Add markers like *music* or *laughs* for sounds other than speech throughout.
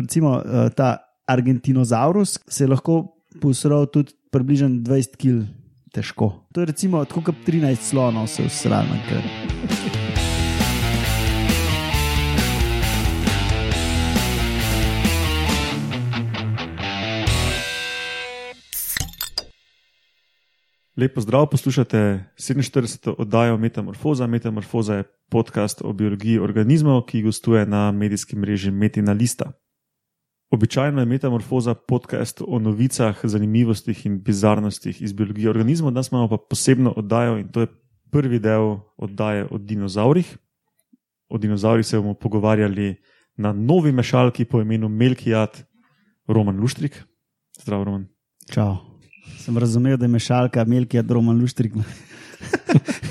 recimo uh, ta Argentinozaurus se je lahko posral tudi približno 20 kg težko. To je recimo tako kot 13 slonov se kar. Lepo zdrav, poslušate 47. oddajo Metamorfoza. Metamorfoza je podcast o biologiji organizmov, ki gostuje na medijskem mreži Metina Lista. Običajno je Metamorfoza podcast o novicah, zanimivostih in bizarnostih iz biologije organizmov, danes imamo pa posebno oddajo in to je prvi del oddaje o dinozaurih. O dinozaurih se bomo pogovarjali na novi mešalki po imenu Melkijat, Roman Luštrik. Zdravo, Roman. Čau. Sem razumel, da je mešalka Melki, a Roman Luštrik.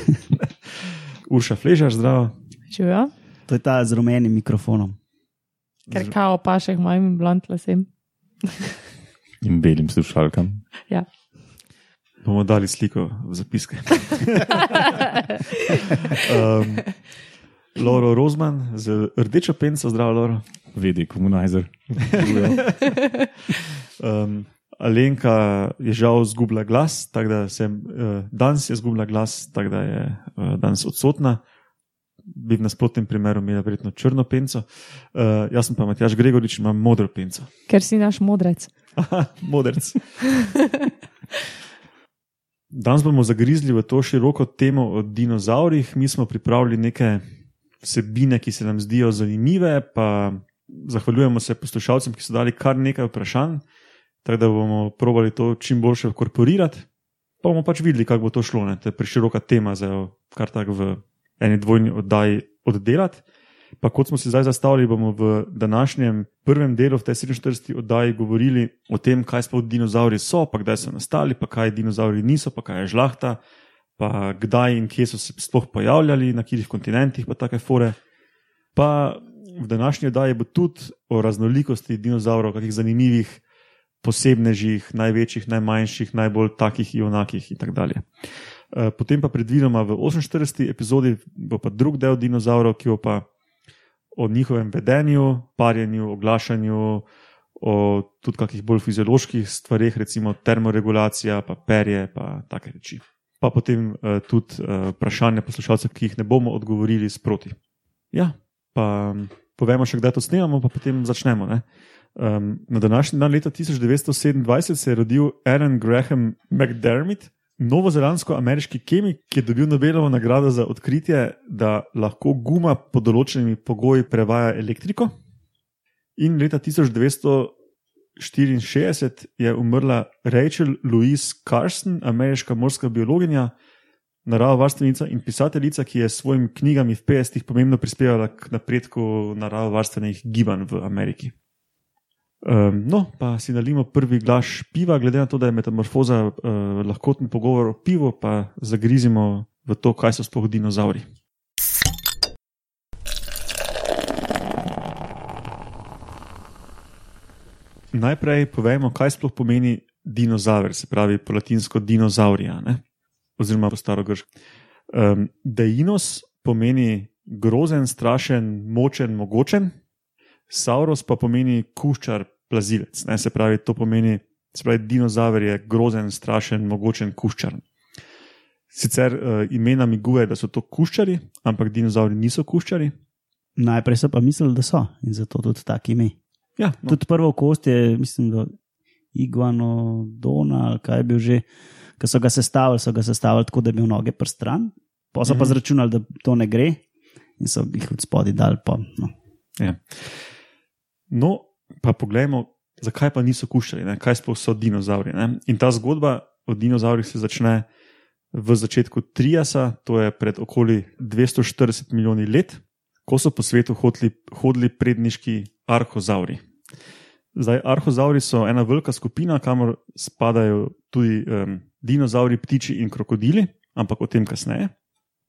*laughs* Urša Fležar, zdravo. Čujo? To je ta z rumenim mikrofonom. Ker kao paše k mojim blond lasem. *laughs* In belim slušalkam. Ja. Bomo dali sliko v zapiske. *laughs* um, Loro Rozman z rdečo penco, zdravo, Loro. Vedi, komunizer. um, Alenka je žal izgubila glas, tako da sem uh, danes izgubila glas, tako da je uh, danes odsotna. Bi v nasprotnem primeru imela verjetno črno penco. Uh, jaz pa Matjaš Gregorič, imam modro penco. Ker si naš modrec. Aha, modrec. Danes bomo zagrizli v to široko temo o dinozaurih. Mi smo pripravili neke vsebine, ki se nam zdijo zanimive, pa zahvaljujemo se poslušalcem, ki so dali kar nekaj vprašanj. Tako da bomo probali to čim boljše inkorporirati, pa bomo pač videli, kako bo to šlo. Ne? To je preširoka tema za kar tako v eni dvojni oddaji oddelati. Pa kot smo si zdaj zastavili, bomo v današnjem prvem delu, v tej 47. oddaji, govorili o tem, kaj sploh dinozauri so, pa kdaj so nastali, pa kaj dinozauri niso, pa kaj je žlahta, pa kdaj in kje so se sploh pojavljali, na katerih kontinentih, pa take fore. Pa v današnji oddaji bo tudi o raznolikosti dinozaurov, kakih zanimivih posebnežih, največjih, najmanjših, najbolj takih in onakih in tako dalje. Eh, potem pa predvidoma v 48. epizodi bo pa drug del dinozaurov, ki bo pa o njihovem vedenju, parjenju, oglašanju, o tudi kakih bolj fizioloških stvarih, recimo termoregulacija, pa perje, pa take reči. Pa potem uh, tudi uh, vprašanje poslušalcev, ki jih ne bomo odgovorili sproti. Ja, pa um, povemo še, kdaj to snemamo, pa potem začnemo. Uh, Um, na današnji dan, leta 1927, se je rodil Aaron Graham McDermott, novozelandsko-ameriški kemik, ki je dobil Nobelovo nagrado za odkritje, da lahko guma pod določenimi pogoji prevaja elektriko. In leta 1964 je umrla Rachel Louise Carson, ameriška morska biologinja, naravovarstvenica in pisateljica, ki je s svojimi knjigami v 50-ih pomembno prispevala k napredku naravovarstvenih gibanj v Ameriki. Um, no, pa si nalimo prvi glas piva, glede na to, da je metamorfoza uh, lahkoten pogovor o pivu, pa zagrizimo v to, kaj so sploh dinozauri. Najprej povemo, kaj sploh pomeni dinozaver, se pravi po latinsko dinozaurija, ne? oziroma po starogrško. Um, Deinos pomeni grozen, strašen, močen, mogočen. Sauros pa pomeni kuščar, plazilec. Ne? Se pravi, to pomeni, da je dinozaver je grozen, strašen, mogočen kuščar. Sicer uh, ime namiguje, da so to kuščari, ampak dinozauri niso kuščari. Najprej so pa mislili, da so in zato tudi tako ime. Ja, no. Tudi prvo kost je, mislim, da iguano dona ali kaj je bil že, ki so ga sestavili, so ga sestavili tako, da bi imel noge prstran, pa so -hmm. pa Mhm. zračunali, da to ne gre in so jih od spodaj dal. Pa, no. Ja. No, pa poglejmo, zakaj pa niso kuščali, ne? kaj sploh so dinozauri. Ne? In ta zgodba o dinozaurih se začne v začetku Triasa, to je pred okoli 240 milijoni let, ko so po svetu hodili, hodili predniški arhozauri. Zdaj, arhozauri so ena velika skupina, kamor spadajo tudi um, dinozauri, ptiči in krokodili, ampak o tem kasneje.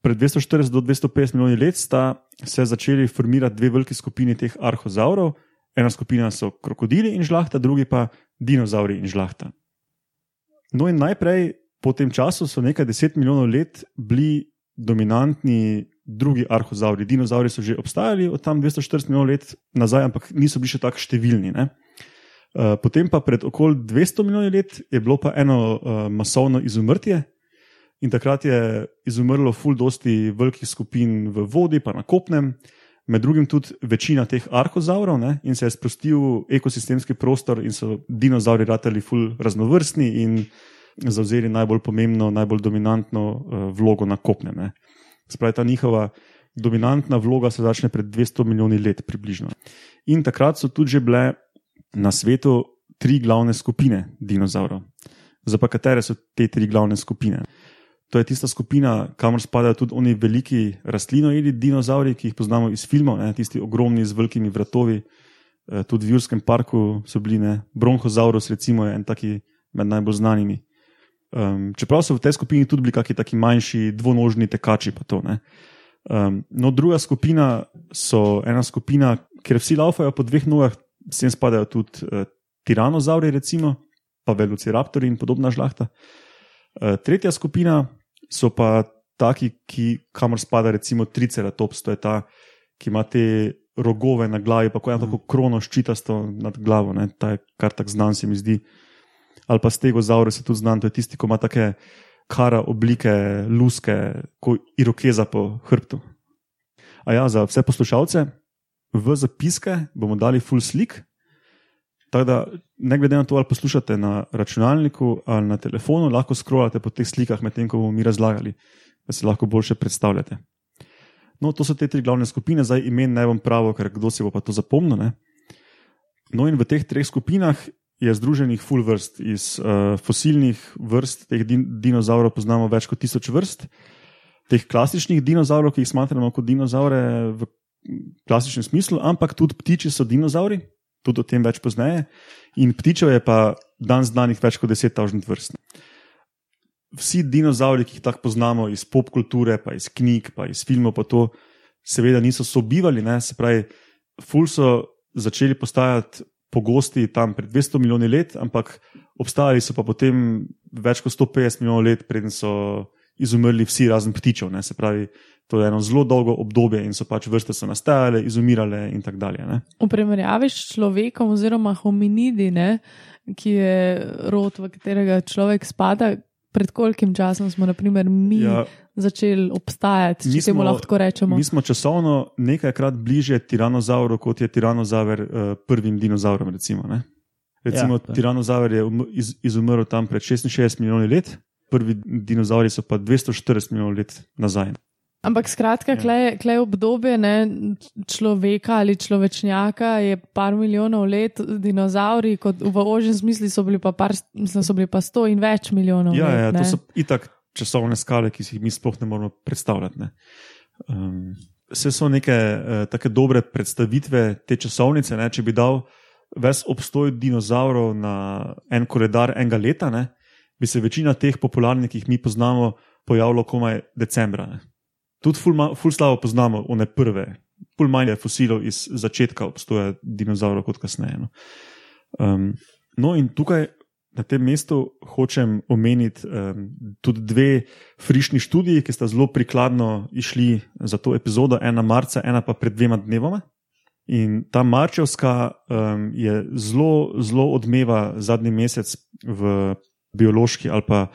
Pred 240 do 250 milijoni let sta se začeli formirati dve veliki skupini teh arhozaurov. Ena skupina so krokodili in žlahta, drugi pa dinozauri in žlahta. No, in najprej po tem času so nekaj deset milijonov let bili dominantni drugi arhozauri. Dinozauri so že obstajali od tam 240 milijonov let nazaj, ampak niso bili še tako številni. Ne? Uh, potem pa pred okoli 200 milijoni let je bilo pa eno uh, masovno izumrtje, in takrat je izumrlo ful dosti velikih skupin v vodi, pa na kopnem, med drugim tudi večina teh arhozaurov, ne? in se je sprostil ekosistemski prostor, in so dinozauri ratali ful raznovrstni in zauzeli najbolj pomembno, najbolj dominantno uh, vlogo na kopnem. Ne? Spravi ta njihova dominantna vloga se začne pred 200 milijoni let, približno. In takrat so tudi že bile na svetu tri glavne skupine dinozaurov. Za pa katere so te tri glavne skupine? To je tista skupina, kamor spadajo tudi oni veliki rastlinoidi, dinozauri, ki jih poznamo iz filmov, ne, tisti ogromni z velikimi vratovi. Eh, tudi v Jurskem parku so bili, ne, Bronhozaurus, recimo, je en taki med najbolj znanimi. Um, čeprav so v tej skupini tudi bili kakšni taki manjši, dvonožni tekači. To, um, no, druga skupina so ena skupina, kjer vsi laufajo po dveh nogah, sem spadajo tudi uh, tiranozauri, recimo, pa velociraptori in podobna žlahta. Uh, tretja skupina so pa taki, ki, kamor spada recimo triceratops, to je ta, ki ima te rogove na glavi, pa kot ena tako krono ščitasto nad glavo, ne? ta je kar tak znan, se mi zdi. Ali pa stegozaure se tudi znan, to je tisti, ki ima take kara oblike, luske, kot irokeza po hrbtu. A ja, za vse poslušalce, v zapiske bomo dali full slik. Tako da, ne glede na to, ali poslušate na računalniku ali na telefonu, lahko scrollate po teh slikah, medtem ko bomo mi razlagali, da si lahko boljše predstavljate. No, to so te tri glavne skupine, zdaj imen ne bom pravo, ker kdo si bo pa to zapomnil. Ne? No, in v teh treh skupinah je združenih full vrst. Iz uh, fosilnih vrst teh din dinozaurov poznamo več kot tisoč vrst. Teh klasičnih dinozaurov, ki jih smatramo kot dinozaure v klasičnem smislu, ampak tudi ptiči so dinozauri, tudi o tem več pozneje. In ptičev je pa danes znanih več kot 10.000 vrst. Vsi dinozauri, ki jih tako poznamo iz pop kulture, pa iz knjig, pa iz filmov, pa to seveda niso sobivali, ne? se pravi, ful so začeli postajati pogosti tam pred 200 milijoni let, ampak obstajali so pa potem več kot 150 milijonov let, preden so izumrli vsi razen ptičev. Ne? Se pravi, To je eno zelo dolgo obdobje in so pač vrste so nastajale, izumirale in tako dalje. Ne? V primerjavi s človekom, oziroma hominidi, ne, ki je rod, v katerega človek spada, pred kolkim časom smo, naprimer, mi ja, začeli obstajati, če temu lahko rečemo. Mi smo časovno nekajkrat bliže tiranozauru, kot je tiranozaver uh, prvim dinozaurom. Recimo, recimo ja, tiranozaver je um, iz, izumrl tam pred 66 milijoni let, prvi dinozauri so pa 240 milijonov let nazaj. Ampak skratka, ja. klej obdobje ne, človeka ali človečnjaka je par milijonov let, dinozauri, kot v ožjem smislu so bili pa, par, mislim, so bili pa sto in več milijonov ja, let. Ja, to so itak časovne skale, ki si jih mi sploh ne moremo predstavljati. Ne. Um, vse so neke uh, take dobre predstavitve te časovnice. Ne, če bi dal ves obstoj dinozaurov na en koledar enega leta, ne, bi se večina teh popularnih, ki jih mi poznamo, pojavilo komaj decembra. Ne tudi ful, ful slabo poznamo one prve, ful manj je fosilov iz začetka obstoja dinozaurov kot kasneje. No. Um, no, in tukaj na tem mestu hočem omeniti um, tudi dve frišni študiji, ki sta zelo prikladno išli za to epizodo, ena marca, ena pa pred dvema dnevoma. In ta marčevska um, je zelo, zelo odmeva zadnji mesec v biološki ali pa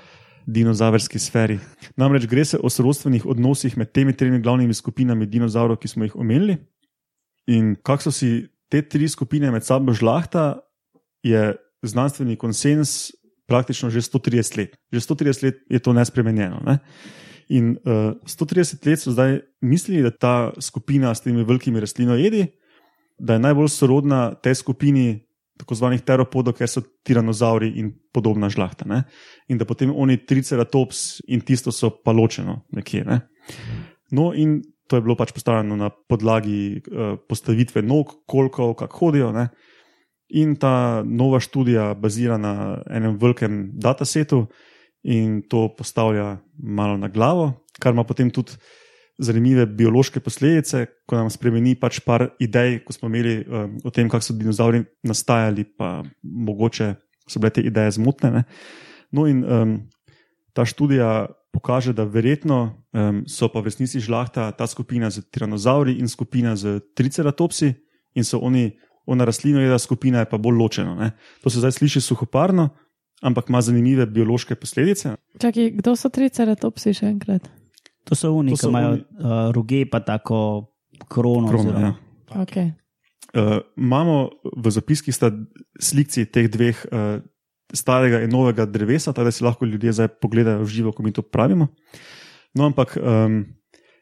dinozavrski sferi. Namreč gre se o sorodstvenih odnosih med temi tremi glavnimi skupinami dinozavrov, ki smo jih omenili. In kako so si te tri skupine med sabo žlahta, je znanstveni konsens praktično že 130 let. Že 130 let je to nespremenjeno. Ne? In uh, eh, 130 let so zdaj mislili, da ta skupina s temi velikimi rastlinojedi, da je najbolj sorodna tej skupini tako zvanih teropodov, ker so tiranozauri in podobna žlahta. Ne? In da potem oni triceratops in tisto so pa ločeno nekje. Ne? No, in to je bilo pač postavljeno na podlagi uh, postavitve nog, koliko, kako hodijo. Ne? In ta nova študija bazira na enem velikem datasetu in to postavlja malo na glavo, kar ima potem tudi zanimive biološke posledice, ko nam spremeni pač par idej, ko smo imeli um, o tem, kako so dinozauri nastajali, pa mogoče so bile te ideje zmotne. Ne? No, in um, ta študija pokaže, da verjetno um, so pa v resnici žlahta ta skupina z tiranozauri in skupina z triceratopsi in so oni, ona rastlina, jedna skupina je pa bolj ločena. Ne? To se zdaj sliši suhoparno, ampak ima zanimive biološke posledice. Čakaj, kdo so triceratopsi še enkrat? To so oni, To ki so imajo oni- uh, roge, pa tako krono. Krono, oziroma- ja. Okay. Uh, imamo v zapiskih sta slikci teh dveh uh, starega in novega drevesa, tako da si lahko ljudje zdaj pogledajo v živo, ko mi to pravimo. No, ampak um,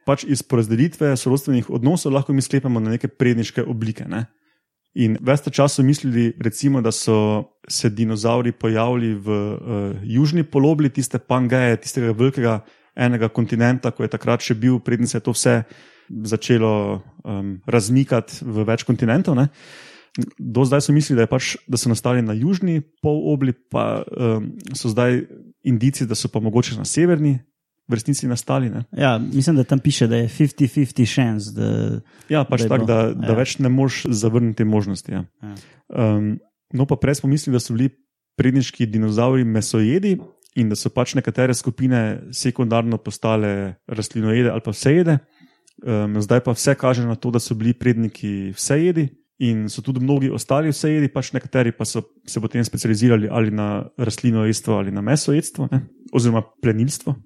pač iz porazdelitve sorodstvenih odnosov lahko mi sklepamo na neke predniške oblike. Ne? In veste čas so mislili, recimo, da so se dinozauri pojavili v uh, južni polobli, tiste pangeje, tistega velikega enega kontinenta, ko je takrat še bil, predtem se je to vse začelo um, razmikati v več kontinentov. Ne? Do zdaj so mislili, da, je pač, da so nastali na južni polobli, pa um, so zdaj indici, da so pa mogoče na severni v resnici nastali. Ne? Ja, mislim, da tam piše, da je 50-50 šans. Da... Ja, pač tako, da, da ja. več ne moš zavrniti možnosti. Ja. Ja. Um, no, pa prej smo mislili, da so bili predniški dinozauri mesojedi in da so pač nekatere skupine sekundarno postale rastlinoede ali pa vsejede. Um, zdaj pa vse kaže na to, da so bili predniki vsejedi in so tudi mnogi ostali vsejedi, pač nekateri pa so se potem specializirali ali na rastlinojedstvo ali na mesojedstvo ne? oziroma plenilstvo.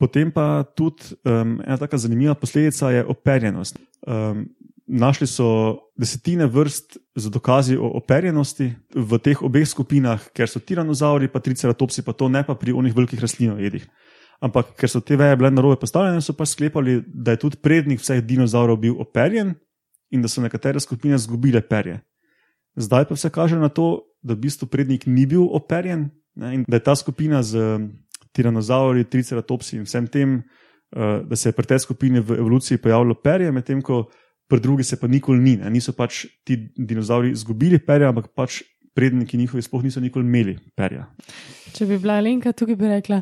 Potem pa tudi um, ena tako zanimiva posledica je operjenost. Um, našli so desetine vrst z dokazi o operjenosti v teh obeh skupinah, ker so tiranozauri, pa triceratopsi, pa to ne pa pri onih velikih rastlinojedih. Ampak ker so te veje bile na robe postavljene, so pa sklepali, da je tudi prednik vseh dinozaurov bil operjen in da so nekatere skupine izgubile perje. Zdaj pa vse kaže na to, da v bistvu prednik ni bil operjen ne, in da je ta skupina z tiranozauri, triceratopsi in vsem tem, uh, da se je pri tej skupini v evoluciji pojavilo perje, medtem ko pri drugi se pa nikoli ni. Ne. Niso pač ti dinozauri izgubili perja, ampak pač predniki njihovi sploh niso nikoli imeli perja. Če bi bila Lenka tukaj, bi rekla.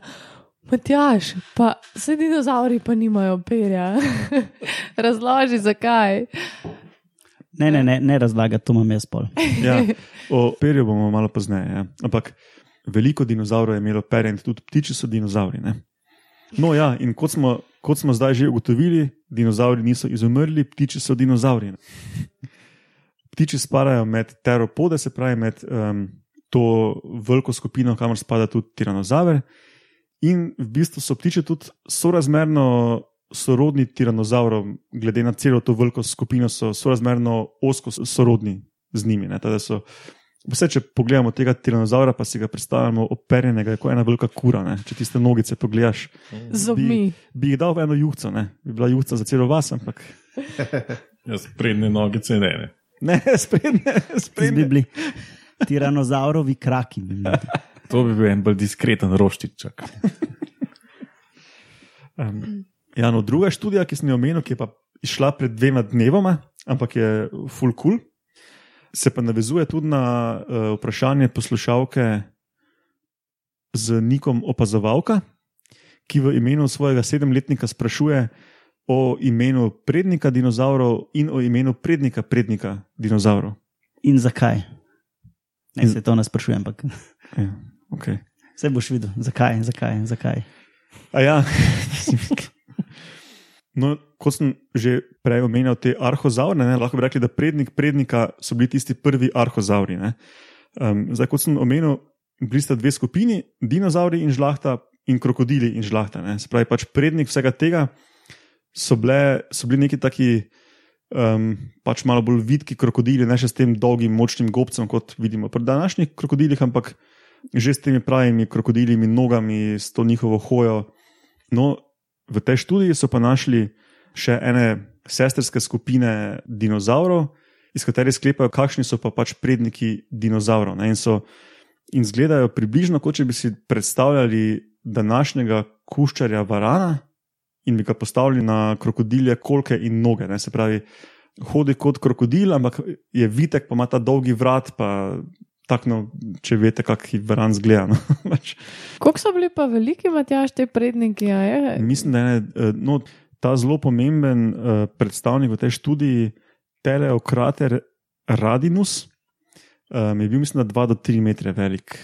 Matjaš, pa vse dinozauri pa nimajo perja. *laughs* Razloži, zakaj. Ne, ne, ne, ne razlagati, to imam jaz pol. *laughs* Ja, o perju bomo malo pozneje. Ja. Ampak veliko dinozaurov je imelo perje in tudi ptiči so dinozauri. Ne. No, ja, in kot smo, kot smo zdaj že ugotovili, dinozauri niso izumrli, ptiči so dinozauri. Ptiči spadajo med teropode, se pravi med um, to veliko skupino, kamor spada tudi tiranozaver. In v bistvu so ptiči tudi sorazmerno sorodni tiranozaurom, glede na celo to veliko skupino, so sorazmerno osko sorodni z njimi. Ne, Teda so, vse, če pogledamo tega tiranozaura, pa si ga predstavljamo operjenega, kot ena velika kura. Ne. Če tiste nogice pogledaš, zobmi. bi jih dal v eno juhco, ne. bi bila juhca za celo vas, ampak *laughs* Jaz prednje nogice ne. ne. ne, *laughs* sprednje, Bi sprednje. bili tiranozaurovi kraki. Bi bili. *laughs* To bi bil en bolj diskreten roštičak. Um, ja, no, druga študija, ki sem jo omenil, ki je pa išla pred dvema dnevoma, ampak je full cool, se pa navezuje tudi na uh, vprašanje poslušalke z nikom opazovalka, ki v imenu svojega sedemletnika sprašuje o imenu prednika dinozaurov in o imenu prednika prednika dinozaurov. In zakaj? Ne, In- se to ne sprašujem, ampak Ja, okay. vse boš videl, zakaj, zakaj, zakaj. A ja. *laughs* No, kot sem že prej omenil, te arhozaure, ne, lahko bi rekli, da prednik prednika so bili tisti prvi arhozauri. ne. Um, zdaj, kot sem omenil, bili sta dve skupini, dinozauri in žlahta, in krokodili in žlahta. Ne. Se pravi, pač prednik vsega tega so, bile, so bili neki taki. Um, pač malo bolj vidki krokodili, ne še s tem dolgim, močnim gobcem, kot vidimo pri današnjih krokodilih, ampak že s temi pravimi krokodilijimi nogami, s to njihovo hojo. No, v tej študiji so pa našli še ene sestrske skupine dinozaurov, iz katerih sklepajo, kakšni so pa pač predniki dinozaurov. Ne? In, so, in izgledajo približno, kot če bi si predstavljali današnjega kuščarja varana in bi ga postavili na krokodilje kolke in noge. Ne? Se pravi, hodi kot krokodil, ampak je vitek, pa ima ta dolgi vrat. Pa, Tak, no, če veste, kako varan zgleda. No. *laughs* Pač Koliko so bili pa veliki, Matjaš, te predniki? Mislim, da je eh, no, ta zelo pomemben uh, predstavnik v tej študiji, Teleokrater Radinus. um, je bil, mislim, 2 do 3 metre velik.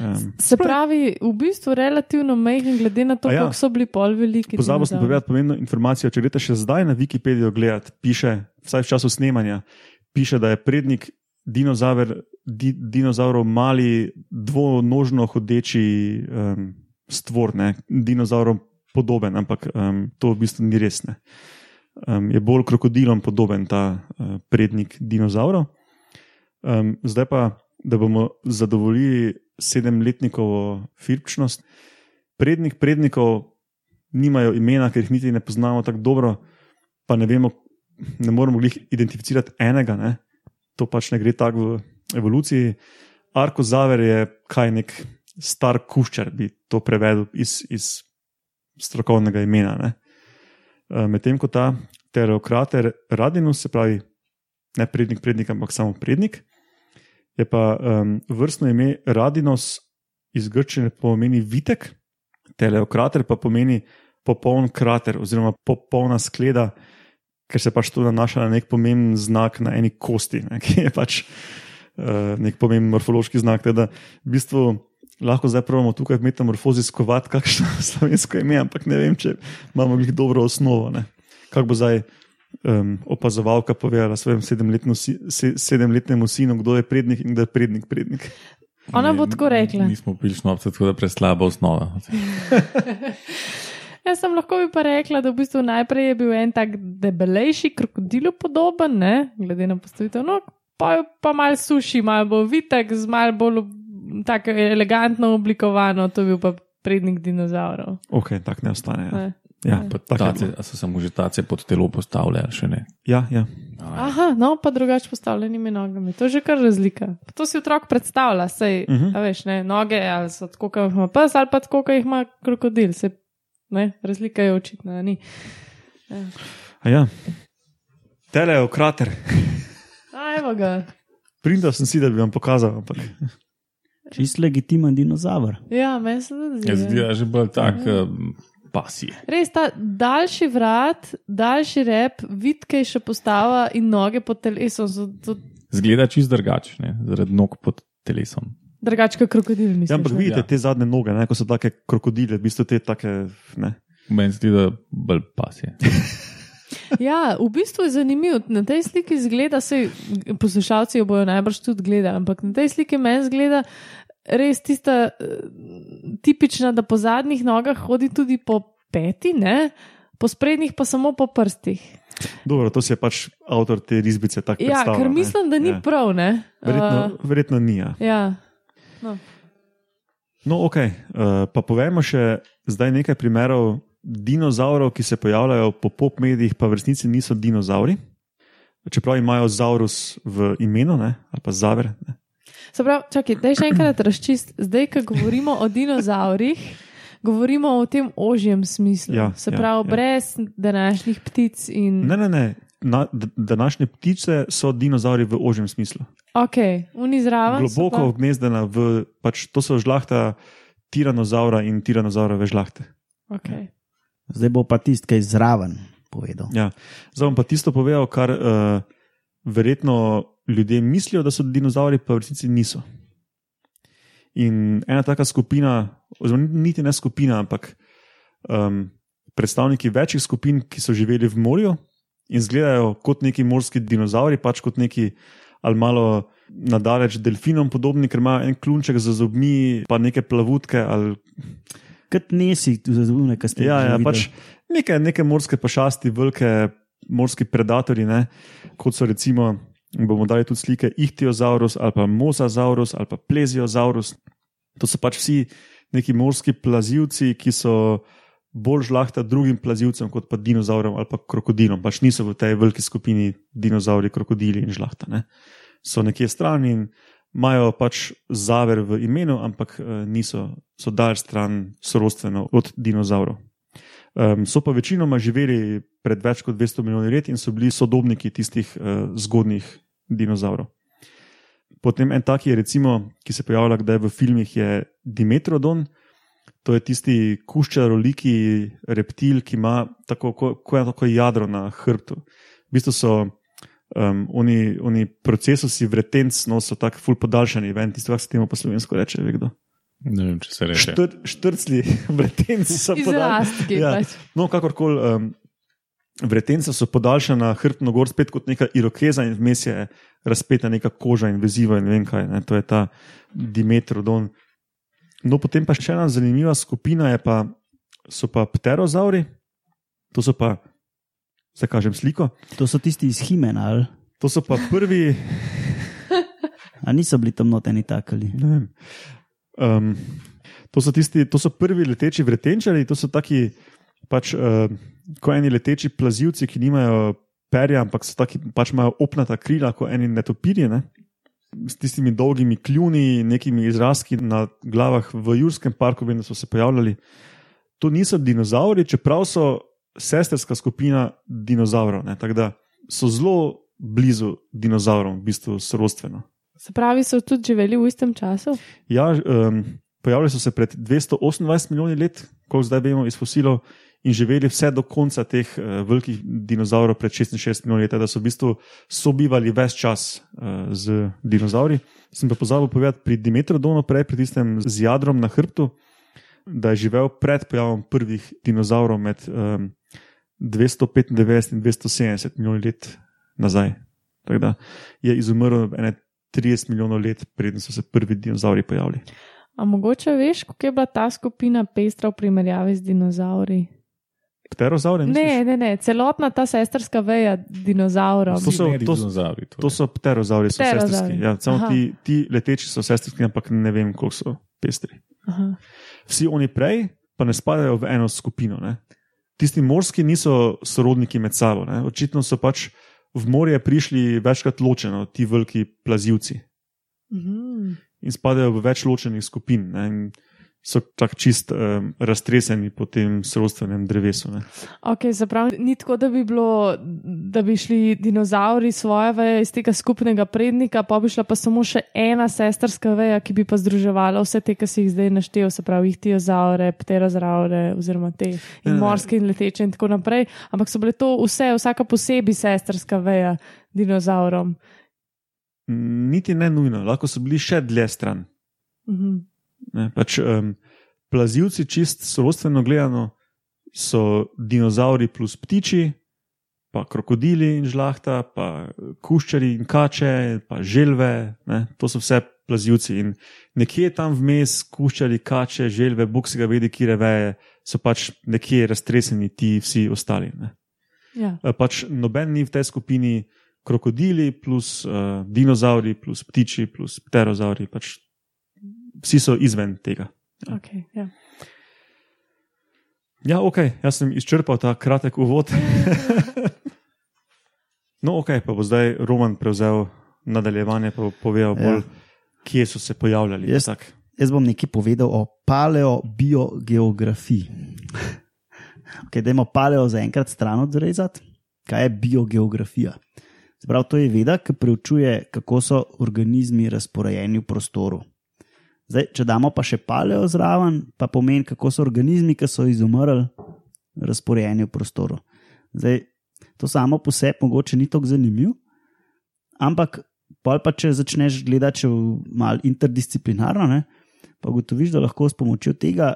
Um, Se pravi, v bistvu relativno majhen, glede na to, ja. kako so bili pol veliki. Pozabil sem povedati pomembno informacijo. Če greste še zdaj na Wikipedijo gledati, piše, vsaj v času snemanja, piše, da je prednik dinozaver, di, dinozaurov mali, dvonožno hodeči um, stvor, ne, dinozaurom podoben, ampak um, to v bistvu ni res. Ne. Um, je bolj krokodilom podoben ta uh, prednik dinozaurov. Um, zdaj pa, da bomo zadovoljili sedemletnikovo filpčnost. Prednik prednikov nimajo imena, ker jih niti ne poznamo tako dobro, pa ne vemo, ne moremo jih identificirati enega. Ne? To pač ne gre tako v evoluciji. Arkozaver je kaj nek star kuščar, bi to prevedel iz, iz strokovnega imena. Ne? E, Medtem ko ta pterokrater radinus, se pravi ne prednik prednik, ampak samo prednik, je pa um, vrstno ime radinos iz grčine pomeni vitek, teleokrater pa pomeni popoln krater oziroma popolna skleda, ker se pač to nanaša na nek pomemben znak na eni kosti, ne, ki je pač uh, nek pomemben morfološki znak. Teda, v bistvu lahko zdaj pravimo tukaj v metamorfozi skovati kakšno *laughs* slovensko ime, ampak ne vem, če imamo jih dobro osnovo. Ne. Kako bo zdaj um, opazovalka povedala svojemu sedemletnu si- se- sedemletnemu sinu, kdo je prednik in kdo je prednik prednik. Ona bo tako rekla. Nismo pili šnopca, tako da preslaba osnova. *laughs* Jaz sem lahko bi pa rekla, da v bistvu najprej je bil en tak debelejši, krokodilu podoben, ne? glede na postavitev nog, pa, pa mal suši, mal bolj vitek, z mal bolj tako elegantno oblikovano, to je bil pa prednik dinozaurov. Ok, tako ne ostane. Ja, Ne. ja, Ne. Tace, so samo že tace pod telo postavljali, še ne. ja, ja. Aha, no pa drugače postavljenimi nogami, to je že kar razlika. To si otrok predstavlja, sej, uh Mhm. -huh. veš, ne, noge ali so tako, kot jih ima pes, ali pa tako, kot jih ima krokodil. Se, ne, razlika je očitna, ni. Ja. A ja. Tele je krater. A, evo ga. Prindal sem si, da bi vam pokazal, ampak Čist legitimen dinozaver. Ja, meni se zdi. Jaz ja. zdi, da je že bolj tak um, pasije. Res ta daljši vrat, daljši rep, vitkejša postava in noge pod telesom so tudi Zgleda čist drugačne, zaradi nog pod telesom. drugače kot krokodil. Mislim, ja, ampak vidite Ja. te zadnje noge, ne, ko so take krokodile, v bistvu te take. Ne. Meni se zdi, da bolj pasije. *laughs* Ja, v bistvu je zanimivo. Na tej sliki zgleda, se poslušalci jo bojo najbrž tudi gledali, ampak na tej sliki meni zgleda res tista eh, tipična, da po zadnjih nogah hodi tudi po peti, ne? po sprednjih pa samo po prstih. Dobro, to si je pač avtor te risbice tako Ja, predstavljal. ker ne. mislim, da ni Ja. prav. Ne? Verjetno, Uh, verjetno ni. Ja. ja. No. No, ok. Uh, pa povemo še zdaj nekaj primerov dinozaurov, ki se pojavljajo po pop medijih, pa v resnici niso dinozauri. Čeprav imajo zaurus v imenu, ne, ali pa zaver. Ne. Se pravi, čakaj, daj še enkrat razčist. Zdaj, ko govorimo o dinozaurih, govorimo o tem ožjem smislu. Ja, Se ja, pravi, ja. brez današnjih ptic in. Ne, ne, ne. Na, današnje ptice so dinozauri v ožjem smislu. Ok, unizraven. Globoko vgnezdena v, pač to so žlahta tiranozaura in tiranozaurove žlahte. Okay. Zdaj bo pa tisti, ki je zraven povedal. Ja. Zdaj bom pa tisto povedal, kar uh, verjetno ljudje mislijo, da so dinozauri, pa v resnici niso. In ena taka skupina, oziroma niti ne skupina, ampak um, predstavniki večjih skupin, ki so živeli v morju in izgledajo kot neki morski dinozauri, pač kot neki ali malo nadaleč delfinom podobni, ker imajo en klunček za zobmi, pa neke plavutke ali Kot nesi, zunaj, kaj ste Ja, že ja videli. pač neke, neke morske pašasti, velike morski predatori, ne, kot so recimo, bomo dali tudi slike Ichtiosaurus ali pa Mosasaurus ali pa Pleziosaurus. To so pač vsi neki morski plazivci, ki so bolj žlahta drugim plazivcem kot pa dinozaurom ali pa krokodilom. Pač niso v tej veliki skupini dinozauri, krokodili in žlahta. Ne. So nekje stran in imajo pač zaver v imenu, ampak eh, niso, so dalj stran sorodstveno od dinozaurov. Um, so pa večinoma živeli pred več kot 200 milijoni let in so bili sodobniki tistih uh, zgodnih dinozaurov. Potem en tak je, recimo, ki se pojavlja kdaj v filmih, je Dimetrodon. To je tisti kuščaroliki reptil, ki ima tako, ko, ko je tako jadro na hrbtu. V bistvu so Um, oni, oni procesusi vretenc no, so tako ful podaljšani, vem, tisto, kar se temu po slovensko reče, ve kdo. Ne vem, če se reče. Štr, štrcli *laughs* vretenci so Izrastki, Ja. pač. No, kakorkoli, um, vretenca so podaljšana, hrbtno gor spet kot neka irokeza in vmes je razpeta neka koža in veziva in ne vem kaj, ne, to je ta dimetrodon. No, potem pa še ena zanimiva skupina je pa, so pa pterozauri, to so pa, zdaj kažem sliko, To so tisti iz Himena, ali to so pa prvi, A niso bili tam noteni takali. ne vem. Um, to, so tisti, to so prvi leteči vretenčari, to so taki, pač, uh, ko eni leteči plazivci, ki nimajo perja, ampak taki, pač imajo opnata krila, kot eni netopirji. Ne? S tistimi dolgimi kljuni, nekimi izrazki na glavah v Jurskem parku, vem, da so se pojavljali. To niso dinozauri, čeprav so sestrska skupina dinozavrov. ne, Tako da so zelo blizu dinozavrom, v bistvu sorodstveno. Se pravi, so tudi živeli v istem času? Ja, um, pojavili so se pred 228 milijoni let, koliko zdaj vemo iz fosilov, in živeli vse do konca teh uh, velikih dinozavrov, pred 66 milijoni let, da so v bistvu sobivali ves čas uh, z dinozauri. Sem pa pozabil povedati pri Dimetrodonu, prej pri tistem z jadrom na hrbtu, da je živel pred pojavom prvih dinozavrov med um, 295 in 270 milijoni let nazaj. Tako da je izumrl ene 30 milijonov let, preden so se prvi dinozauri pojavili. A mogoče veš, kako je bila ta skupina pestra v primerjavi z dinozauri? Pterozauri? Ne, ne, ne, celotna ta sestrska veja dinozaurov. To so- to- dinozauri, torej. To so pterozauri, so Pterozauri. sestrski. Ja, samo Aha. ti, ti leteči so sestrski, ampak ne vem, koliko so pestri. Aha. Vsi oni prej pa ne spadajo v eno skupino. Ne? Tisti morski niso sorodniki med sabo. Ne? Očitno so pač v morje prišli večkrat ločeno, ti veliki plazivci Mhm. in spadajo v več ločenih skupin. Ne? In so tako čist um, raztreseni po tem sorodstvenem drevesu. Ne? Ok, zapravi, ni tako, da bi, bilo, da bi šli dinozauri svoje veje iz tega skupnega prednika, pa bi šla pa samo še ena sestrska veja, ki bi pa združevala vse te, ki si jih zdaj naštel, se pravi, ihtiozaure, pterozaure, oziroma te in ne. morske in leteče in tako naprej. Ampak so bile to vse, vsaka posebej sestrska veja dinozaurom. Niti ne nujno, lahko so bili še dlje stran. Mhm. Ne, pač, um, plazivci, čist sorodstveno gledano, so dinozauri plus ptiči, pa krokodili in žlahta, pa kuščari in kače, pa želve. Ne, to so vse plazivci. In nekje tam vmes, kuščari, kače, želve, bog se ga vedi, kje veje, so pač nekje raztreseni ti vsi ostali. Ne. Ja. Eh, Pač noben ni v tej skupini krokodili, plus uh, dinozauri, plus ptiči, plus pterozauri. Pač vsi so izven tega. Okay, ja. Ja, ok, jaz sem izčrpal ta kratek uvod. *laughs* no, ok, pa bo zdaj Roman prevzel nadaljevanje, pa bo povedal bolj, kje so se pojavljali. Jaz- tak. Jaz bom nekaj povedal o paleobiogeografiji. Okay, dajmo paleo za enkrat stran odrezati. Kaj je biogeografija? Sprav, to je veda, ki preučuje, kako so organizmi razporejeni v prostoru. Zdaj, če damo pa še paleo zraven, pa pomeni, kako so organizmi, ki so izumrli, razporejeni v prostoru. Zdaj, to samo po sebi mogoče ni tako zanimivo, ampak pol pa če začneš gledati še malo interdisciplinarno, ne, pa ugotoviš, da lahko s pomočjo tega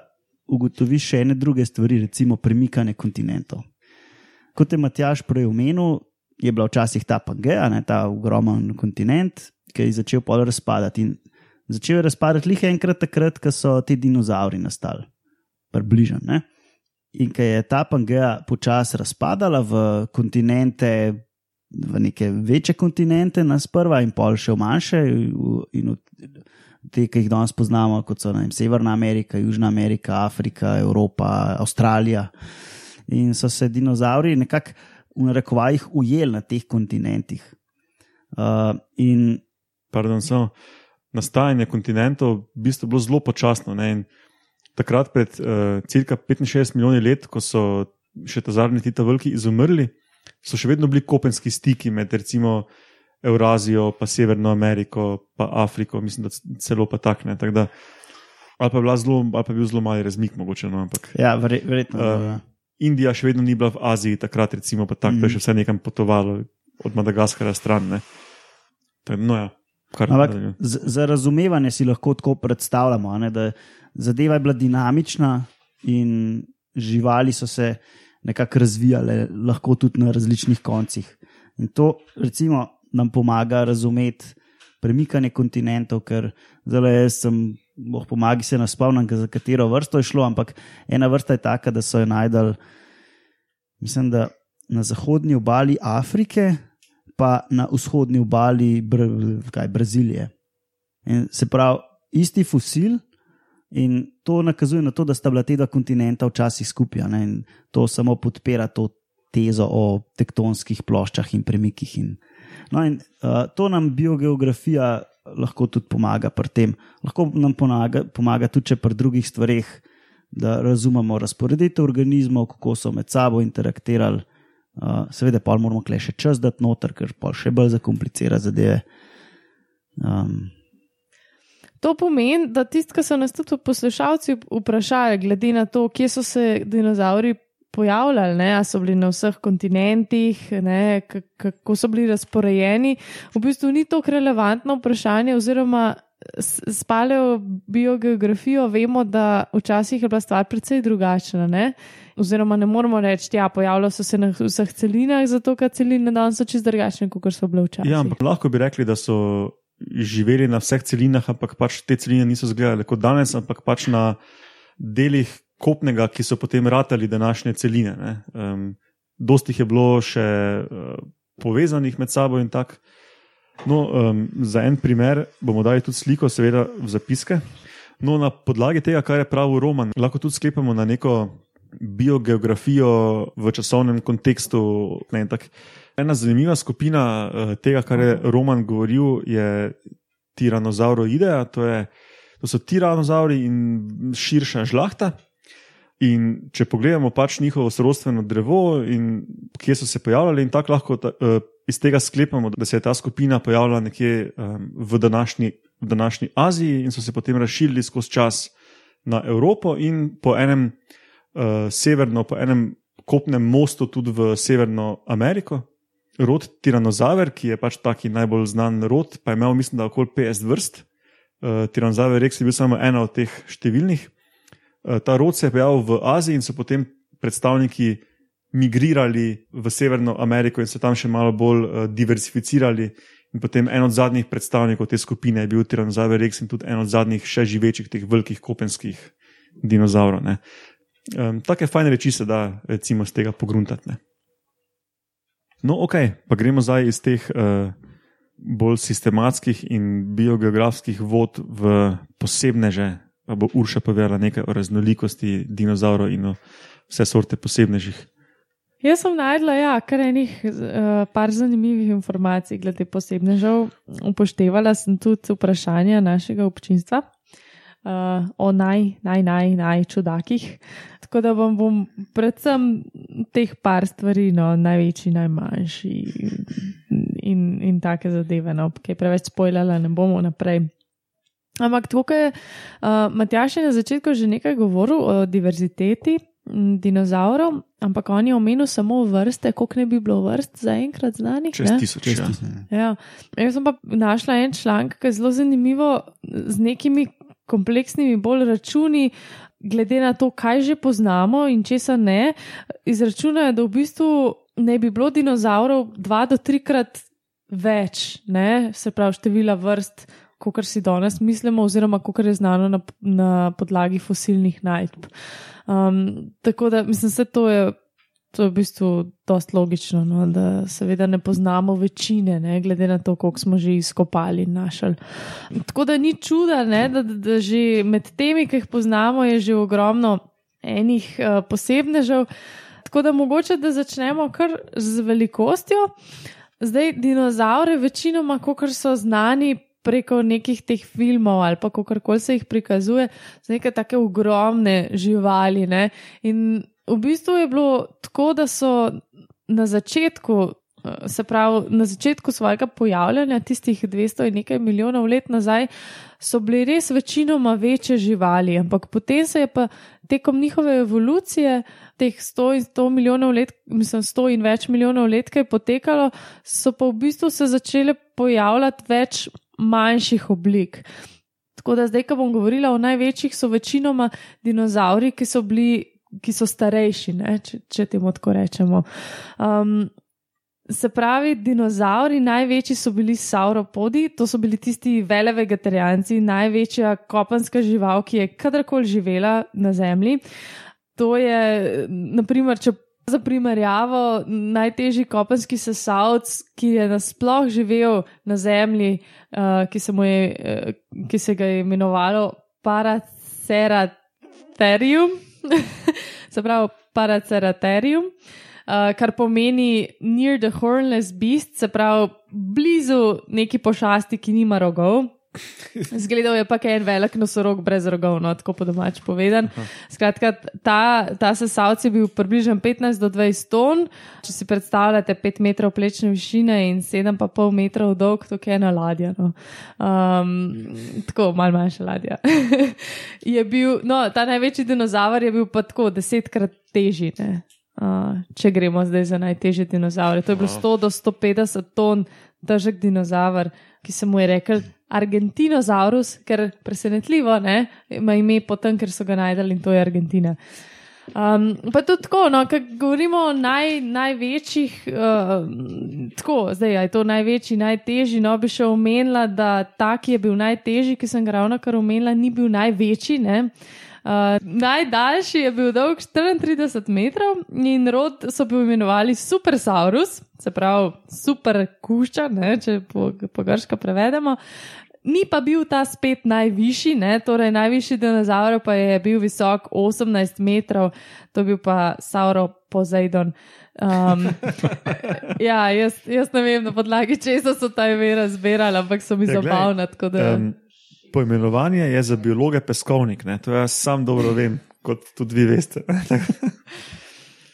ugotoviš še ene druge stvari, recimo premikanje kontinentov. Kot je Matjaš prej omenil, je bila včasih ta Pangea, ne, ta ogromen kontinent, ki je začel pol razpadati. In začel je razpadati lih enkrat takrat, ko so ti dinozauri nastali, približno. In ko je ta Pangea počasi razpadala v kontinente, v neke večje kontinente, nas prva in pol še v manjše, in v te, ki jih danes poznamo, kot so vem, Severna Amerika, Južna Amerika, Afrika, Evropa, Avstralija. In so se dinozauri nekako v narekovajih ujeli na teh kontinentih. Uh, in Pardon, samo nastajanje kontinentov v bistvu bilo zelo počasno. Ne? In Takrat, pred uh, cirka 65 milijoni let, ko so še ta zadnji ti ta veliki izumrli, so še vedno bili kopenski stiki med recimo Eurazijo, pa Severno Ameriko, pa Afriko, mislim, da celo pa tak ne. Tak da, ali pa, zelo, ali pa je bil zelo mali razmik, mogoče. No, ampak ja, verje, verjetno. Um, Uh, Indija še vedno ni bila v Aziji, takrat recimo, pa tako, mm. to je še vse nekam potovalo. od Madagaskara stran. Je, no ja, Ampak za razumevanje si lahko tako predstavljamo, ne, da zadeva je bila dinamična in živali so se nekako razvijale, lahko tudi na različnih koncih. In to, recimo, nam pomaga razumeti premikanje kontinentov, ker zelo jaz sem, boh pomagi se naspomnim, za katero vrsto je šlo, ampak ena vrsta je taka, da so jo najdel, mislim, da na zahodnji obali Afrike, pa na vzhodnji obali Br kaj, Brazilije. In se pravi, isti fosil. In to nakazuje na to, da sta bila ta dva kontinenta včasih skupaj. In to samo podpira to tezo o tektonskih ploščah in premikih. In, no, in uh, to nam biogeografija lahko tudi pomaga pri tem. Lahko nam pomaga, pomaga tudi pri drugih stvareh, da razumemo razporeditev organizmov, kako so med sabo interaktirali. Uh, seveda, pa moramo kle še čas dati noter, ker pa še bolj zakomplicira zadeve. Um, To pomeni, da tisti, ki so nas tudi poslušalci vprašali, glede na to, kje so se dinozauri pojavljali, ne, so bili na vseh kontinentih, ne, kako so bili razporejeni. V bistvu ni to relevantno vprašanje, oziroma spalejo biogeografijo, vemo, da včasih je bila stvar precej drugačna. Ne. Oziroma, ne moramo reči, da ja, pojavljajo se na vseh celinah, zato ker celine danes so čist drugačne, kot so bile včasih. Ja, ampak lahko bi rekli, da so živeli na vseh celinah, ampak pač te celine niso izgledale kot danes, ampak pač na delih kopnega, ki so potem ratali današnje celine. Um, dosti jih je bilo še uh, povezanih med sabo in tako. No, um, za en primer bomo dali tudi sliko, seveda, v zapiske. No, na podlagi tega, kar je pravil Roman, lahko tudi sklepamo na neko biogeografijo v časovnem kontekstu. Ne, Ena zanimiva skupina uh, tega, kar je Roman govoril, je tiranozauroidea, to, to so tiranozauri in širša žlahta. In če pogledamo pač njihovo sorodstveno drevo in kje so se pojavljali, in tako lahko ta, uh, iz tega sklepamo, da se je ta skupina pojavila nekje um, v, današnji, v današnji Aziji in so se potem razširili skozi čas na Evropo in po enem uh, severno, po enem kopnem mostu tudi v Severno Ameriko. Rod Tiranozaver, ki je pač taki najbolj znan rod, pa je imel, mislim, da okoli 50 vrst. Uh, Tiranozaver Rex je bil samo ena od teh številnih. Eh, ta rod se je pojavil v Aziji in so potem predstavniki migrirali v Severno Ameriko in se tam še malo bolj uh, diversificirali. In potem en od zadnjih predstavnikov te skupine je bil Tyrannosaurus Rex in tudi en od zadnjih še živečih teh velikih kopenskih dinozaurov. Um, Take fajne reči se da recimo z tega pogruntati. Ne? No, ok, pa gremo zdaj iz teh uh, bolj sistematskih in biogeografskih vod v posebneže pa bo Urša povedala nekaj o raznolikosti dinozaurov in o vse sorte posebnežih. Jaz sem najdla ja, kar enih uh, par zanimivih informacij glede posebnežev. Upoštevala sem tudi vprašanja našega občinstva uh, o naj, naj, naj, naj čudakih. Tako da vam bom predvsem teh par stvari, no, največji, najmanjši in, in take zadeve, no, ki je preveč spojljala, ne bomo naprej. Ampak tukaj je uh, Matjaš na začetku že nekaj govoril o diverziteti dinozaurov, ampak on je omenil samo vrste, koliko ne bi bilo vrst zaenkrat znanih. Čez tisoč, čez tisoč. Ja. Jaz sem pa našla en članek, ki je zelo zanimivo z nekimi kompleksnimi bolj računi. Glede na to, kaj že poznamo in česa ne, izračunajo, da v bistvu ne bi bilo dinozaurov dva do trikrat več, ne? se pravi, števila vrst kot si danes mislimo, oziroma kot je znano na, na podlagi fosilnih najdb. Um, tako da mislim, da to je. To je v bistvu dosta logično, no, da seveda ne poznamo večine, ne, glede na to, koliko smo že izkopali in našli. Tako da ni čuda, ne, da, da že med temi, ki jih poznamo, je že ogromno enih uh, posebnežev. Tako da mogoče, da začnemo kar z velikostjo. Zdaj, dinozaure, večinoma, kot so znani, preko nekih teh filmov ali pa kako koli se jih prikazuje, z neke tako ogromne živali. Ne? In v bistvu je bilo tako, da so na začetku se pravi, na začetku svojega pojavljanja, tistih 200 in nekaj milijonov let nazaj, so bili res večinoma večje živali, ampak potem se je pa tekom njihove evolucije, teh 100 in 100 milijonov let, mislim, 100 in več milijonov let, kaj je potekalo, so pa v bistvu se začele pojavljati več manjših oblik. Tako da zdaj, ko bom govorila o največjih, so večinoma dinozauri, ki so bili. Ki so starejši, ne, če, če temu tako rečemo. Um, Se pravi, dinozauri, največji so bili sauropodi, to so bili tisti vele vegetarijanci, največja kopenska žival, ki je kadarkoli živela na Zemlji. To je, naprimer, če za primerjavo, najtežji kopenski sesalc, ki je nasploh živel na Zemlji, uh, ki, se je, uh, ki se ga je imenovalo Paraceratherium, *laughs* se pravi Paraceratherium. Uh, uh, kar pomeni near the hornless beast, se pravi blizu neki pošasti, ki nima rogov. Zgledal je pa en velik nosorog brez rogov, no, tako po domač povedan. Skratka, ta, ta sesalc je bil približno 15 do 20 ton. Če si predstavljate 5 metrov plečne višine in 7,5 metrov dolg, to je ena ladja. No. Um, tako, mal manjša ladja. *laughs* bil, no, ta največji dinozaver je bil pa tako desetkrat težji. Ne če gremo zdaj za najtežje dinozaure. To je bilo 100 do 150 ton težek dinozaver, ki se mu je rekel Argentinozaurus, ker presenetljivo ne, ima ime potem, ker so ga najdali in to je Argentina. Um, pa tudi tako, no, ko govorimo o naj, največjih, uh, tako, zdaj je to največji, najtežji. No, bi še omenila, da ta, ki je bil najtežji, ki sem ga ravno kar omenila, ni bil največji. Ne? Uh, najdaljši je bil dolg 34 metrov in rod so bi imenovali Supersaurus, se pravi super kušča, ne, če po, po grško prevedemo. Ni pa bil ta spet najvišji, ne, torej najvišji dinozaur pa je bil visok 18 metrov, to bil pa Sauro Poseidon. Um, *laughs* ja, jaz, jaz ne vem, na podlagi česa so ta imena zbirali, ampak so mi ja, zabavna. Um, Poimenovanje je za biologe peskovnik, ne? to jaz sam dobro vem, kot tudi vi veste. *laughs*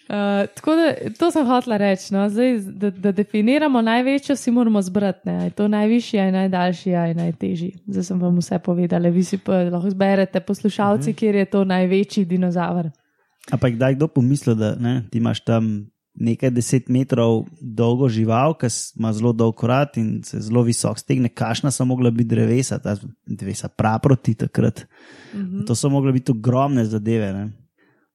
Uh, tako da to sem hotela reči. No? Zdaj, da, da definiramo največjo, si moramo zbrati. Je to najvišji, je najdaljši, je najtežji. Zdaj sem vam vse povedala. Vi si pa lahko zberete poslušalci, uh mhm. -huh. kjer je to največji dinozaver. Ampak kdaj kdo pomisli, da ne, ti imaš tam nekaj deset metrov dolgo žival, ki ima zelo dolg krat in se zelo visok stegne, kašna so mogla biti drevesa, ta drevesa praproti takrat. Mm -hmm. To so mogla biti ogromne zadeve. Ne?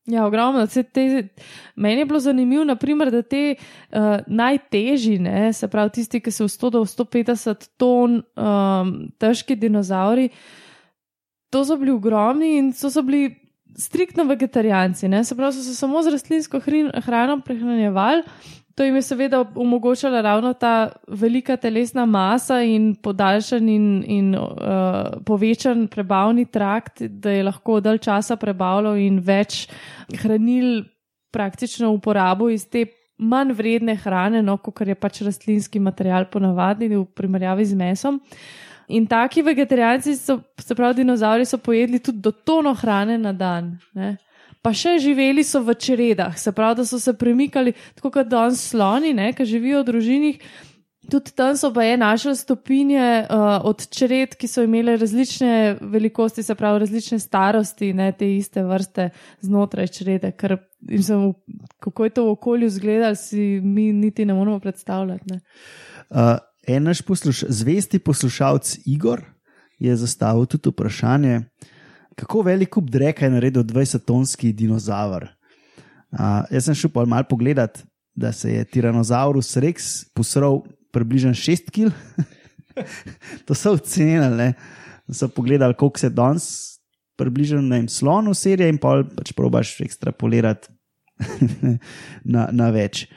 Ja, ogromno. Te, meni je bilo zanimivo, naprimer, da te uh, najtežji, ne, se pravi tisti, ki so v 100 do 150 ton um, težki dinozauri, to so bili ogromni in so, so bili striktno vegetarijanci, ne? se pravi, so se samo z rastlinsko hrano prehranjevali. To jim je seveda omogočala ravno ta velika telesna masa in podaljšan in, in uh, povečan prebavni trakt, da je lahko dalj časa prebavljal in več hranil praktično uporabo iz te manj vredne hrane, no, kot je pač rastlinski material ponavadi v primerjavi z mesom. Uh, In taki vegetarijanci, so, se pravi, dinozauri so pojedli tudi do tono hrane na dan. Ne? Pa še živeli so v čredah, se pravi, da so se premikali, tako kot danes sloni, ki živijo v družinih. Tudi tam so pa je našli stopinje uh, od čred, ki so imele različne velikosti, se pravi, različne starosti, ne te iste vrste znotraj črede. Ker, sem, kako je to v okolju izgledalo, si mi niti ne moremo predstavljati. Uh, en naš posluš, zvesti poslušalec Igor je zastavil tudi vprašanje, kako velik kup dreka je naredil 20-tonski dinozaver. Uh, jaz sem šel pa malo pogledat, da se je Tyrannosaurus Rex posral približno 6 kg. *laughs* to so ocenili, da so pogledali, koliko se danes približno na slonu serije in pa pač probaš ekstrapolirati *laughs* na, na več.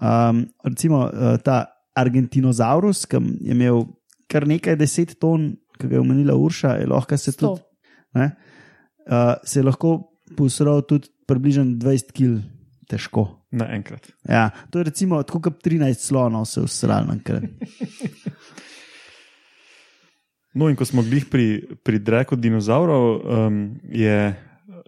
Um, recimo uh, ta Argentinozaurus, ki je imel kar nekaj deset ton, ki ga je omenila Urša, je lahko se tudi. Ne, uh, se je lahko posral tudi približno 20 kg težko. Naenkrat. Ja, to je recimo tako, kot 13 slonov se usral na enkrat. *laughs* No, in ko smo bili pri, pri dreku dinozaurov, um, je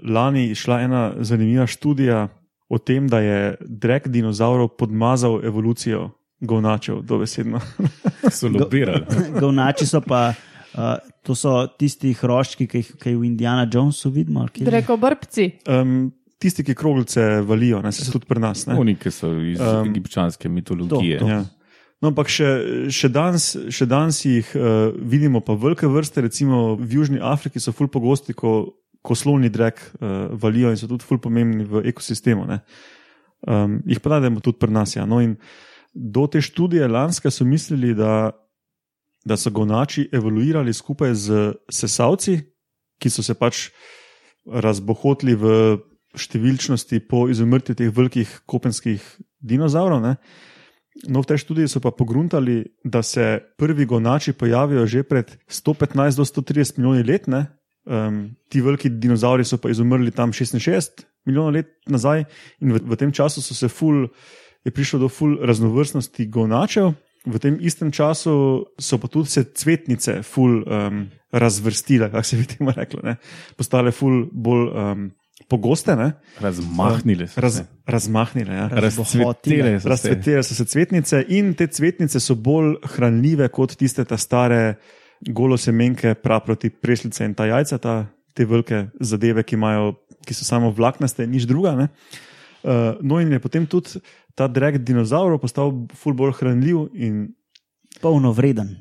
lani išla ena zanimiva študija o tem, da je drek dinozaurov podmazal evolucijo govnačev, dobesedno. *laughs* so lobirali. Govnači so pa. Uh, to so tisti hroščki, ki jih v Indiana Jonesu vidimo. Reko brbci. Um, tisti, ki kroglice valijo, ne se tudi pri nas. Oni, ki so iz um, egipčanske mitologije. To, to. Ja. No, ampak še, še, danes, še danes jih uh, vidimo, pa velike vrste, recimo v Južni Afriki, so ful pogosti, ko, ko slovni drek uh, valijo in so tudi ful pomembni v ekosistemu. Um, jih pa najdemo tudi pri nas. Ja. No, do te študije lanske so mislili, da da so gonači evoluirali skupaj z sesalci, ki so se pač razbohotili v številčnosti po izumrtju teh velikih kopenskih dinozavrov. Ne? No, v tej študiji so pa pogruntali, da se prvi gonači pojavijo že pred 115 do 130 milijoni let. Um, ti veliki dinozauri so pa izumrli tam 66 milijonov let nazaj, in v, v tem času so se ful, je prišlo do ful raznovrstnosti gonačev. V tem istem času so pa tudi se cvetnice ful um, razvrstile, kako se bi temu reklo, ne? postale ful bolj um, pogoste. Ne? Razmahnile so Raz, se. Razmahnile, ja. Razcvetile so, Razcvetile so se cvetnice in te cvetnice so bolj hranljive kot tiste ta stare golosemenke, praproti preslice in ta jajca, ta, te velike zadeve, ki, imajo, ki so samo vlaknaste, nič druga. Uh, no, in je potem tudi ta drek dinozaurov postal ful bolj hranljiv in polnovreden.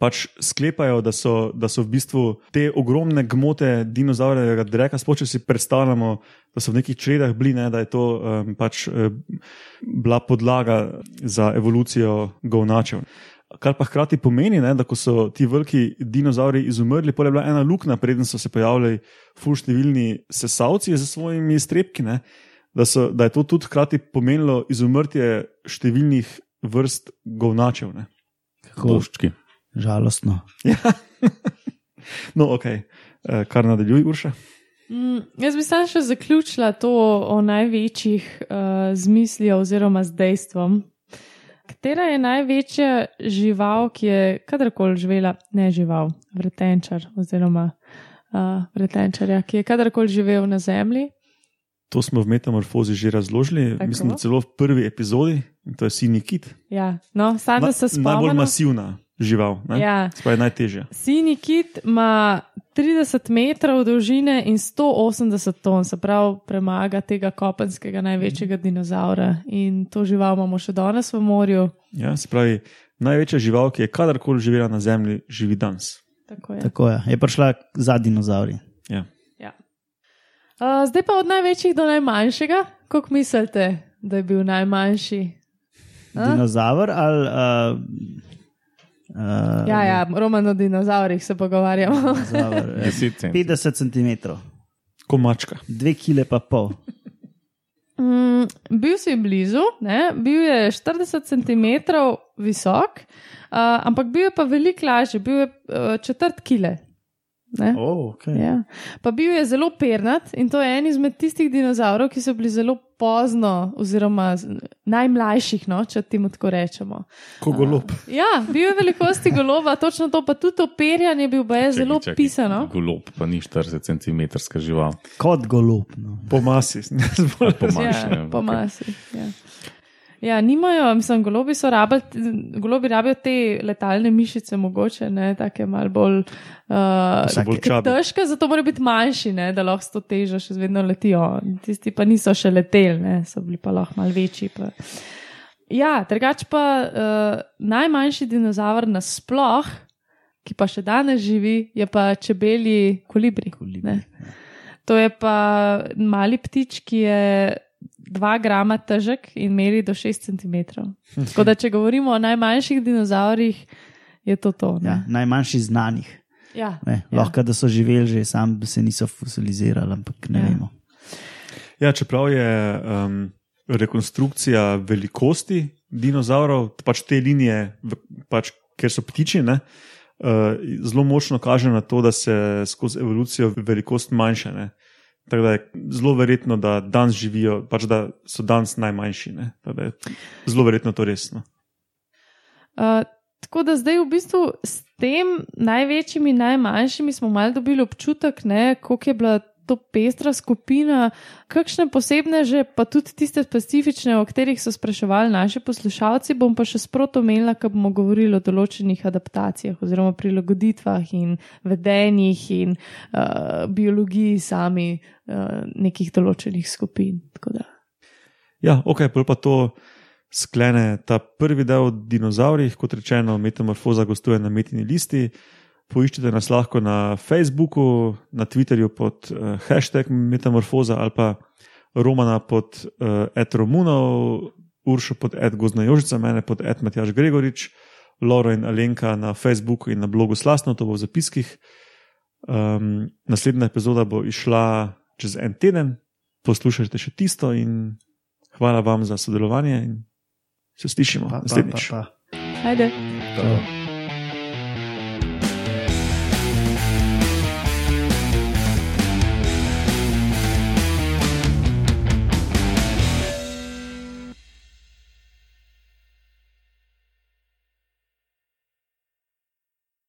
Pač sklepajo, da so, da so v bistvu te ogromne gmote dinozaurjevega dreka, sploh če si predstavljamo, da so v nekih čredah bili, ne, da je to um, pač um, bila podlaga za evolucijo govnačev. Kar pa hkrati pomeni, ne, da ko so ti veliki dinozauri izumrli, pa je bila ena luknja, preden so se pojavili fulštevilni sesalci za svojimi strepki. Ne, da, so, da je to tudi hkrati pomenilo izumrtje številnih vrst govnačev. Koščki. Žalostno. Ja. *laughs* no, ok, eh, kar nadaljuj, Urša. Mm, jaz bi sam še zaključila to o največjih uh, zmislijo oziroma z dejstvom. Katera je največja žival, ki je kadarkoli živela, ne žival, vretenčar oziroma uh, vretenčarja, ki je kadarkoli živel na zemlji? To smo v metamorfozi že razložili, Tako? mislim, celo v prvi epizodi, in to je sinji kit. Ja, no, samo da se spomnim. Najbolj masivna žival, ja. sploh najtežja. Sinji kit ima 30 metrov dolžine in 180 ton, se pravi, premaga tega kopenskega največjega dinozaura. In to žival imamo še danes v morju. Ja, se pravi, največja žival, ki je kadarkoli živela na Zemlji, živi danes. Tako je. Tako je. je prišla za dinozauri. Uh, zdaj pa od največjih do najmanjšega, kako mislite, da je bil najmanjši? Dinozaur ali. Uh, uh, ja, ja, romano o dinozaurih se pogovarjamo. Dinozaur, 50 cm. Komačka. Dve kile pa pol. Mm, bil si blizu, ne? bil je 40 cm visok, uh, ampak bil je pa veliko lažji, bil je uh, četrt kile. Oh, okay. ja. Pa bil je zelo pernat in to je en izmed tistih dinozaurov, ki so bili zelo pozno, oziroma najmlajših, no, če ti tako rečemo. Kot golob. Uh, ja, bil je velikosti goloba, točno to, pa tudi operjanje bil je čaki, zelo čaki, pisano. Golob pa ni 40 cm žival. Kot golob. No. Po masi, ne *laughs* po masi. Ja, po masi. Ja. Ja, nimajo, mislim, golobi so rabili, golobi rabijo te letalne mišice, mogoče ne, tako malo bolj, uh, bolj težke, zato morajo biti manjši, ne, da lahko s to težo še vedno letijo. Tisti pa niso še leteli, ne, so bili pa lahko malo večji. Pa. Ja, drugač pa uh, najmanjši dinozaver nasploh, ki pa še danes živi, je pa čebeli kolibri. kolibri. To je pa mali ptič, ki je 2 grama težek in meri do 6 cm. Tako da, če govorimo o najmanjših dinozaurih, je to to. Ja, najmanjši znanih. Ja, ne, ja. Lahko da so živeli že, sam se niso fosilizirali, ampak ne ja. vemo. Ja, čeprav je um, rekonstrukcija velikosti dinozaurov, pač te linije, pač, ker so ptiči, ne, uh, zelo močno kaže na to, da se skozi evolucijo velikost manjša. Ne. Tako da je zelo verjetno, da danes živijo, pač da so danes najmanjši. Zelo verjetno to resno. Uh, tako da zdaj v bistvu s tem največjimi, najmanjšimi smo malo dobili občutek, koliko je bila to pestra skupina, kakšne posebne, že pa tudi tiste specifične, o katerih so spraševali naši poslušalci, bom pa še sprot omenila, ko bomo govorili o določenih adaptacijah oziroma prilagoditvah in vedenjih in uh, biologiji sami uh, nekih določenih skupin. Ja, ok, pa to. Sklene ta prvi del o dinozaurih, kot rečeno, metamorfoza gostuje na metini listi. Poiščite nas lahko na Facebooku, na Twitterju pod uh, hashtag Metamorfoza ali pa Romana pod uh, Ed Romunov, Uršo pod Ed Gozna Jožica, mene pod Ed Matjaš Gregorič, Loro in Alenka na Facebooku in na blogu Slasno, to bo v zapiskih. Um, naslednja epizoda bo išla čez en teden, poslušajte še tisto in hvala vam za sodelovanje in se slišimo naslednjič. Ajde. Pa.